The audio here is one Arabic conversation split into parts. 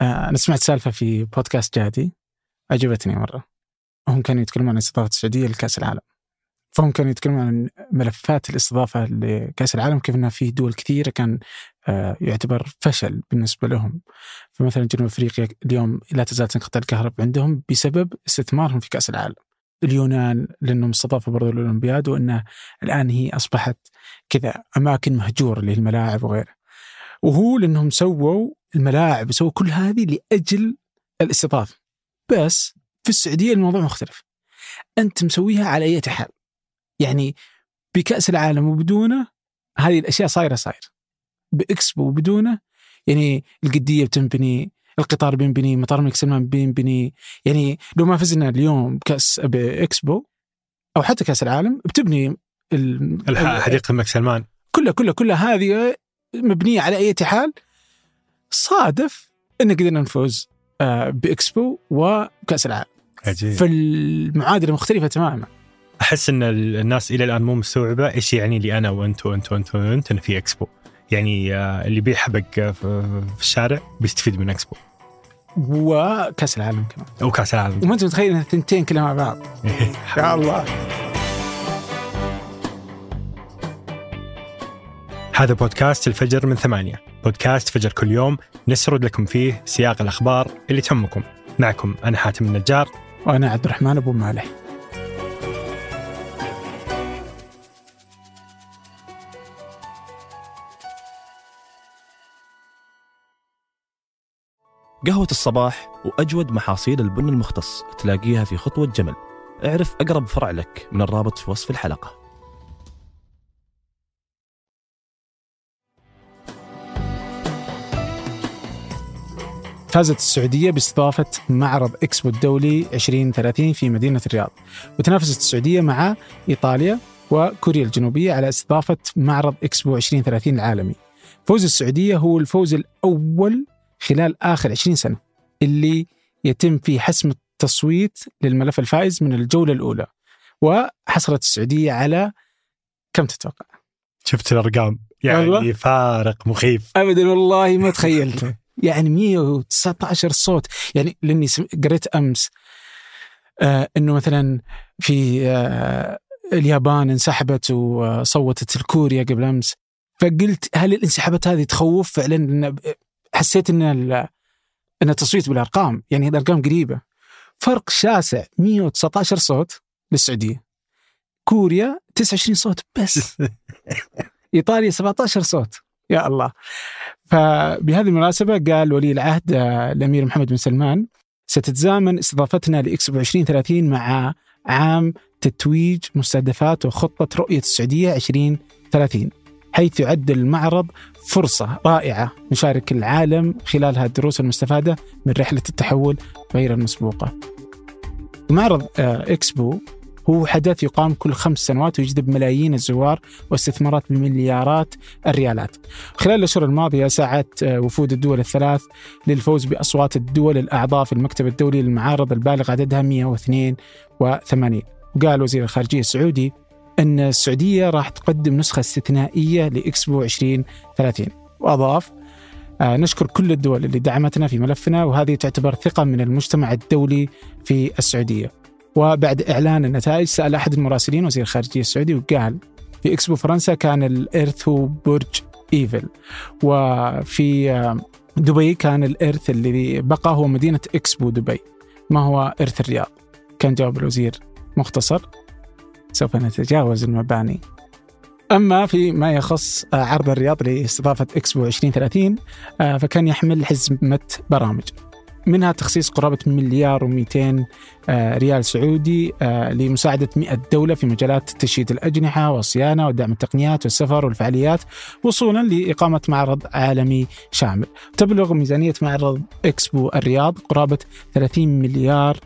آه، أنا سمعت سالفة في بودكاست جادي عجبتني مرة. هم كانوا يتكلمون عن استضافة السعودية لكأس العالم. فهم كانوا يتكلمون عن ملفات الاستضافة لكأس العالم كيف أنها في دول كثيرة كان آه، يعتبر فشل بالنسبة لهم. فمثلا جنوب أفريقيا اليوم لا تزال تنقطع الكهرباء عندهم بسبب استثمارهم في كأس العالم. اليونان لأنهم استضافوا برضو الأولمبياد وانه الآن هي أصبحت كذا أماكن مهجورة للملاعب وغيره. وهو لأنهم سووا الملاعب سووا كل هذه لأجل الاستضافة. بس في السعودية الموضوع مختلف. أنت مسويها على أي حال. يعني بكأس العالم وبدونه هذه الأشياء صايرة صايرة. بإكسبو وبدونه يعني القدية بتنبني القطار بينبني مطار الملك سلمان بينبني يعني لو ما فزنا اليوم كاس بإكسبو أو حتى كأس العالم بتبني حديقة الملك سلمان كلها كلها كلها هذه مبنية على أي حال صادف ان قدرنا نفوز آه، بإكسبو وكأس العالم. عجيب. فالمعادله مختلفة تماما. أحس إن الناس إلى الآن مو مستوعبة إيش يعني لي أنا وانت وانت وانت وانت في إكسبو. يعني آه، اللي يبيع حبق في الشارع بيستفيد من إكسبو. وكأس العالم كمان. وكأس العالم. وما انت متخيل ان الثنتين كلها مع بعض. يا الله. هذا بودكاست الفجر من ثمانية. بودكاست فجر كل يوم نسرد لكم فيه سياق الأخبار اللي تهمكم. معكم أنا حاتم النجار. وأنا عبد الرحمن أبو مالح. قهوة الصباح وأجود محاصيل البن المختص تلاقيها في خطوة جمل. اعرف أقرب فرع لك من الرابط في وصف الحلقة. فازت السعودية باستضافة معرض إكسبو الدولي 2030 في مدينة الرياض. وتنافست السعودية مع إيطاليا وكوريا الجنوبية على استضافة معرض إكسبو 2030 العالمي. فوز السعودية هو الفوز الأول خلال آخر 20 سنة اللي يتم فيه حسم التصويت للملف الفائز من الجولة الأولى. وحصلت السعودية على كم تتوقع؟ شفت الأرقام؟ يعني والله. فارق مخيف. أبدا والله ما تخيلته. يعني 119 صوت. يعني لأني قريت أمس آه إنه مثلا في آه اليابان انسحبت وصوتت الكوريا قبل أمس. فقلت هل الانسحابات هذه تخوف فعلا؟ حسيت إن إن التصويت بالأرقام يعني الأرقام قريبة. فرق شاسع 119 صوت للسعودية. كوريا 29 صوت بس. إيطاليا 17 صوت. يا الله. فبهذه المناسبة قال ولي العهد آه، الأمير محمد بن سلمان ستتزامن استضافتنا لاكسبو 2030 مع عام تتويج مستهدفات وخطة رؤية السعودية 2030 حيث يعد المعرض فرصة رائعة نشارك العالم خلالها الدروس المستفادة من رحلة التحول غير المسبوقة. معرض آه، إكسبو هو حدث يقام كل خمس سنوات ويجذب ملايين الزوار واستثمارات بمليارات الريالات. خلال الأشهر الماضية سعت آه، وفود الدول الثلاث للفوز بأصوات الدول الأعضاء في المكتب الدولي للمعارض البالغ عددها 182 وقال وزير الخارجية السعودي أن السعودية راح تقدم نسخة استثنائية لإكسبو 2030 وأضاف آه نشكر كل الدول اللي دعمتنا في ملفنا وهذه تعتبر ثقة من المجتمع الدولي في السعودية. وبعد إعلان النتائج سأل أحد المراسلين وزير الخارجية السعودي وقال في إكسبو فرنسا كان الإرث هو برج إيفل وفي آه دبي كان الإرث اللي بقى هو مدينة إكسبو دبي. ما هو إرث الرياض؟ كان جواب الوزير مختصر. سوف نتجاوز المباني. أما في ما يخص آه، عرض الرياض لإستضافة إكسبو 2030 آه، فكان يحمل حزمة برامج. منها تخصيص قرابة مليار و200 آه، ريال سعودي لمساعدة 100 دولة في مجالات تشييد الأجنحة والصيانة ودعم التقنيات والسفر والفعاليات وصولا لإقامة معرض عالمي شامل. تبلغ ميزانية معرض إكسبو الرياض قرابة 30 مليار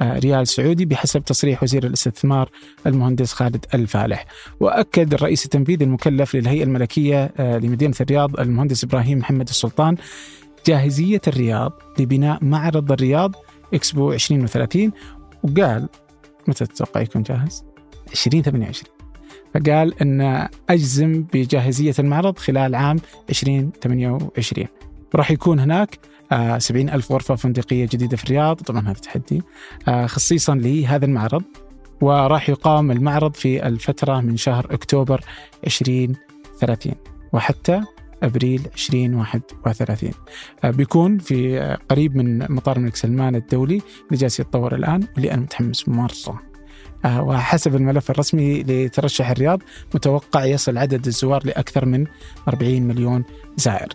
آه، ريال سعودي بحسب تصريح وزير الاستثمار المهندس خالد الفالح. وأكد الرئيس التنفيذي المكلف للهيئة الملكية آه، لمدينة الرياض المهندس إبراهيم محمد السلطان جاهزية الرياض لبناء معرض الرياض إكسبو 2030 وقال متى تتوقع يكون جاهز؟ 2028 فقال أن أجزم بجاهزية المعرض خلال عام 2028 وراح يكون هناك آه، سبعين ألف غرفة فندقية جديدة في الرياض. طبعا هذا تحدي. آه، خصيصا لهذا المعرض. وراح يقام المعرض في الفترة من شهر أكتوبر 2030 وحتى أبريل 2031 آه، بيكون في آه، قريب من مطار الملك سلمان الدولي. اللي جالس يتطور الآن واللي أنا متحمس مرة. آه، وحسب الملف الرسمي لترشح الرياض متوقع يصل عدد الزوار لأكثر من 40 مليون زائر.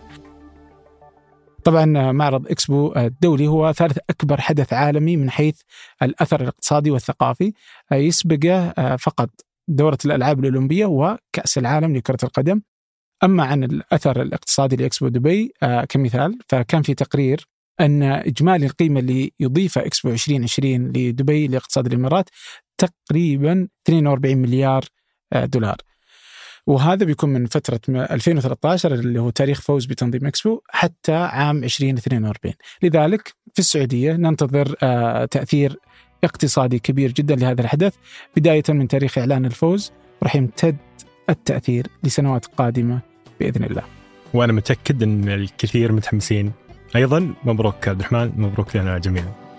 طبعا معرض إكسبو الدولي هو ثالث أكبر حدث عالمي من حيث الأثر الاقتصادي والثقافي. يسبقه فقط دورة الألعاب الأولمبية وكأس العالم لكرة القدم. أما عن الأثر الاقتصادي لإكسبو دبي آه كمثال فكان في تقرير أن إجمالي القيمة اللي يضيفها إكسبو 2020 لدبي لإقتصاد الإمارات تقريبا 42 مليار آه دولار. وهذا بيكون من فترة 2013 اللي هو تاريخ فوز بتنظيم إكسبو حتى عام 2042 لذلك في السعودية ننتظر آه تأثير اقتصادي كبير جدا لهذا الحدث بداية من تاريخ إعلان الفوز راح يمتد التأثير لسنوات قادمة بإذن الله. وأنا متأكد إن الكثير متحمسين. أيضا مبروك عبد الرحمن مبروك لنا جميعا.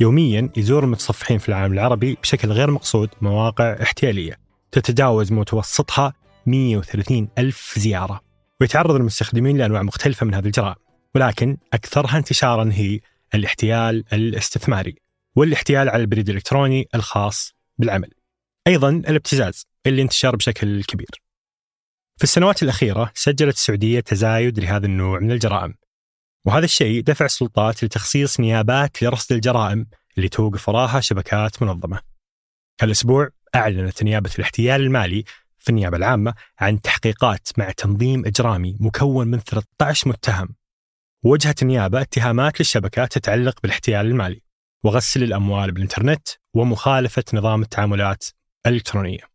يوميا يزور المتصفحين في العالم العربي بشكل غير مقصود مواقع احتيالية تتجاوز متوسطها 130 ألف زيارة ويتعرض المستخدمين لأنواع مختلفة من هذه الجرائم ولكن أكثرها انتشارا هي الاحتيال الاستثماري والاحتيال على البريد الإلكتروني الخاص بالعمل. أيضا الابتزاز اللي انتشر بشكل كبير. في السنوات الأخيرة سجلت السعودية تزايد لهذا النوع من الجرائم. وهذا الشيء دفع السلطات لتخصيص نيابات لرصد الجرائم اللي توقف وراها شبكات منظمة. هالأسبوع أعلنت نيابة الاحتيال المالي في النيابة العامة عن تحقيقات مع تنظيم إجرامي مكون من 13 متهم. وجهت النيابة اتهامات للشبكة تتعلق بالاحتيال المالي. وغسل الأموال بالإنترنت ومخالفة نظام التعاملات الإلكترونية.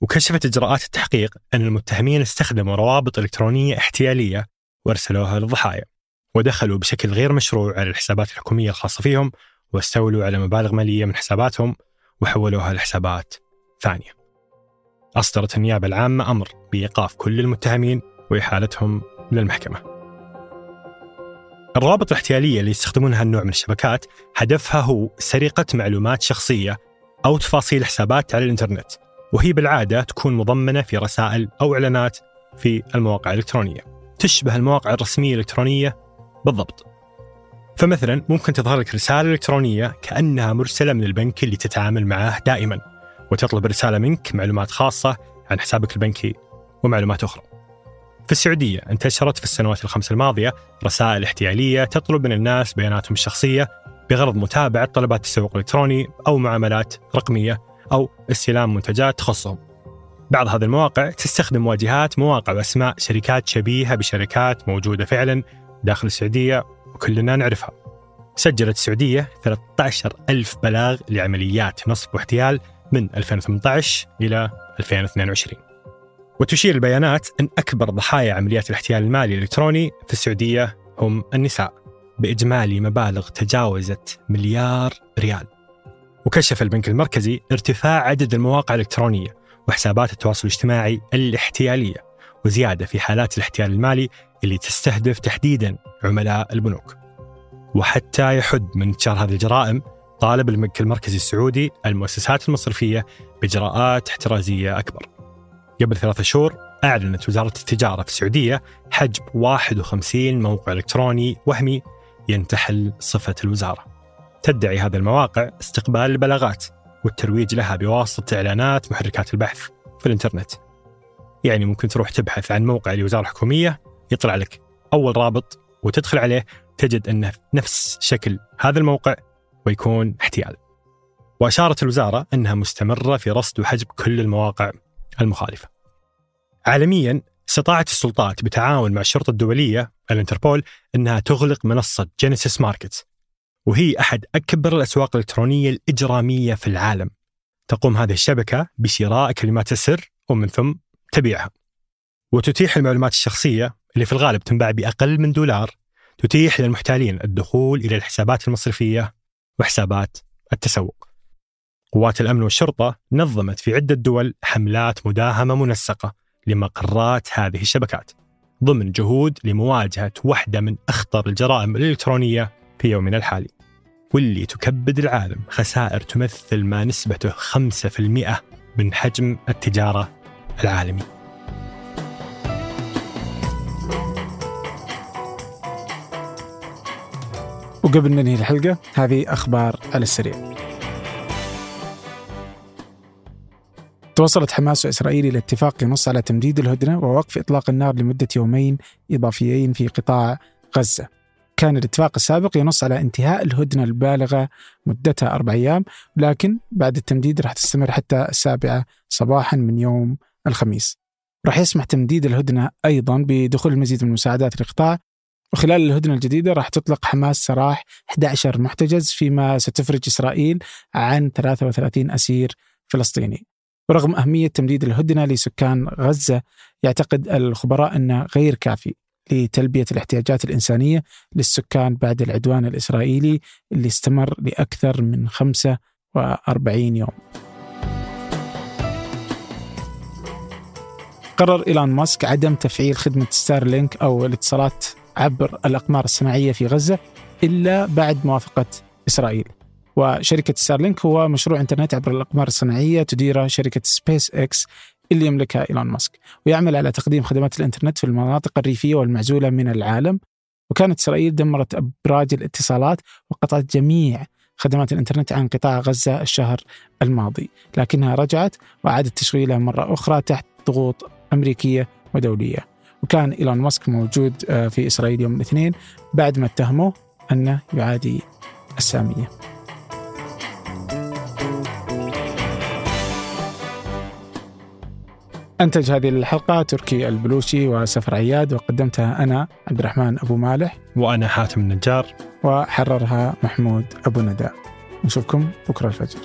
وكشفت إجراءات التحقيق أن المتهمين استخدموا روابط إلكترونية احتيالية وأرسلوها للضحايا ودخلوا بشكل غير مشروع على الحسابات الحكومية الخاصة فيهم واستولوا على مبالغ مالية من حساباتهم وحولوها لحسابات ثانية. أصدرت النيابة العامة أمر بإيقاف كل المتهمين وإحالتهم للمحكمة. الروابط الاحتيالية اللي يستخدمونها النوع من الشبكات هدفها هو سرقة معلومات شخصية أو تفاصيل حسابات على الإنترنت وهي بالعادة تكون مضمنة في رسائل أو إعلانات في المواقع الإلكترونية. تشبه المواقع الرسمية الإلكترونية بالضبط. فمثلا ممكن تظهر لك رسالة إلكترونية كأنها مرسلة من البنك اللي تتعامل معه دائما وتطلب رسالة منك معلومات خاصة عن حسابك البنكي ومعلومات أخرى. في السعودية انتشرت في السنوات الخمس الماضية رسائل احتيالية تطلب من الناس بياناتهم الشخصية بغرض متابعة طلبات التسوق الإلكتروني أو معاملات رقمية أو استلام منتجات تخصهم. بعض هذه المواقع تستخدم واجهات مواقع وأسماء شركات شبيهة بشركات موجودة فعلا داخل السعودية وكلنا نعرفها. سجلت السعودية 13 ألف بلاغ لعمليات نصب واحتيال من 2018 إلى 2022 وتشير البيانات أن أكبر ضحايا عمليات الاحتيال المالي الإلكتروني في السعودية هم النساء بإجمالي مبالغ تجاوزت مليار ريال. وكشف البنك المركزي ارتفاع عدد المواقع الإلكترونية وحسابات التواصل الاجتماعي الاحتيالية وزيادة في حالات الاحتيال المالي اللي تستهدف تحديدا عملاء البنوك. وحتى يحد من انتشار هذه الجرائم طالب البنك المركزي السعودي المؤسسات المصرفية بإجراءات احترازية أكبر. قبل ثلاثة شهور أعلنت وزارة التجارة في السعودية حجب 51 موقع إلكتروني وهمي ينتحل صفة الوزارة. تدعي هذه المواقع استقبال البلاغات والترويج لها بواسطة إعلانات محركات البحث في الإنترنت. يعني ممكن تروح تبحث عن موقع لوزارة حكومية يطلع لك أول رابط وتدخل عليه تجد أنه نفس شكل هذا الموقع ويكون احتيال. وأشارت الوزارة أنها مستمرة في رصد وحجب كل المواقع المخالفة. عالميا استطاعت السلطات بتعاون مع الشرطة الدولية الانتربول أنها تغلق منصة جينيسيس ماركت وهي أحد أكبر الأسواق الإلكترونية الإجرامية في العالم. تقوم هذه الشبكة بشراء كلمات السر ومن ثم تبيعها. وتتيح المعلومات الشخصية اللي في الغالب تنباع بأقل من دولار تتيح للمحتالين الدخول إلى الحسابات المصرفية وحسابات التسوق. قوات الأمن والشرطة نظمت في عدة دول حملات مداهمة منسقة لمقرات هذه الشبكات ضمن جهود لمواجهة واحدة من أخطر الجرائم الإلكترونية في يومنا الحالي واللي تكبد العالم خسائر تمثل ما نسبته 5% من حجم التجارة العالمي. وقبل ننهي الحلقة هذه أخبار على السريع. توصلت حماس وإسرائيل إلى اتفاق ينص على تمديد الهدنة ووقف إطلاق النار لمدة يومين إضافيين في قطاع غزة. كان الاتفاق السابق ينص على انتهاء الهدنة البالغة مدتها أربع أيام لكن بعد التمديد راح تستمر حتى السابعة صباحا من يوم الخميس. راح يسمح تمديد الهدنة أيضا بدخول المزيد من المساعدات للقطاع وخلال الهدنة الجديدة راح تطلق حماس سراح 11 محتجز فيما ستفرج إسرائيل عن 33 أسير فلسطيني. ورغم أهمية تمديد الهدنة لسكان غزة يعتقد الخبراء أنه غير كافي لتلبية الاحتياجات الإنسانية للسكان بعد العدوان الإسرائيلي اللي استمر لأكثر من 45 يوم. قرر إيلون ماسك عدم تفعيل خدمة ستارلينك أو الاتصالات عبر الأقمار الصناعية في غزة إلا بعد موافقة إسرائيل. وشركة ستارلينك هو مشروع إنترنت عبر الأقمار الصناعية تديره شركة سبيس إكس اللي يملكها إيلون ماسك ويعمل على تقديم خدمات الإنترنت في المناطق الريفية والمعزولة من العالم. وكانت إسرائيل دمرت أبراج الاتصالات وقطعت جميع خدمات الإنترنت عن قطاع غزة الشهر الماضي لكنها رجعت وأعادت تشغيلها مرة أخرى تحت ضغوط أمريكية ودولية. وكان إيلون ماسك موجود آه، في إسرائيل يوم الاثنين بعد ما اتهموه أنه يعادي السامية. أنتج هذه الحلقة تركي البلوشي وسفر عياد وقدمتها أنا عبد الرحمن أبو مالح وأنا حاتم النجار. وحررها محمود أبو ندى نشوفكم بكرة الفجر.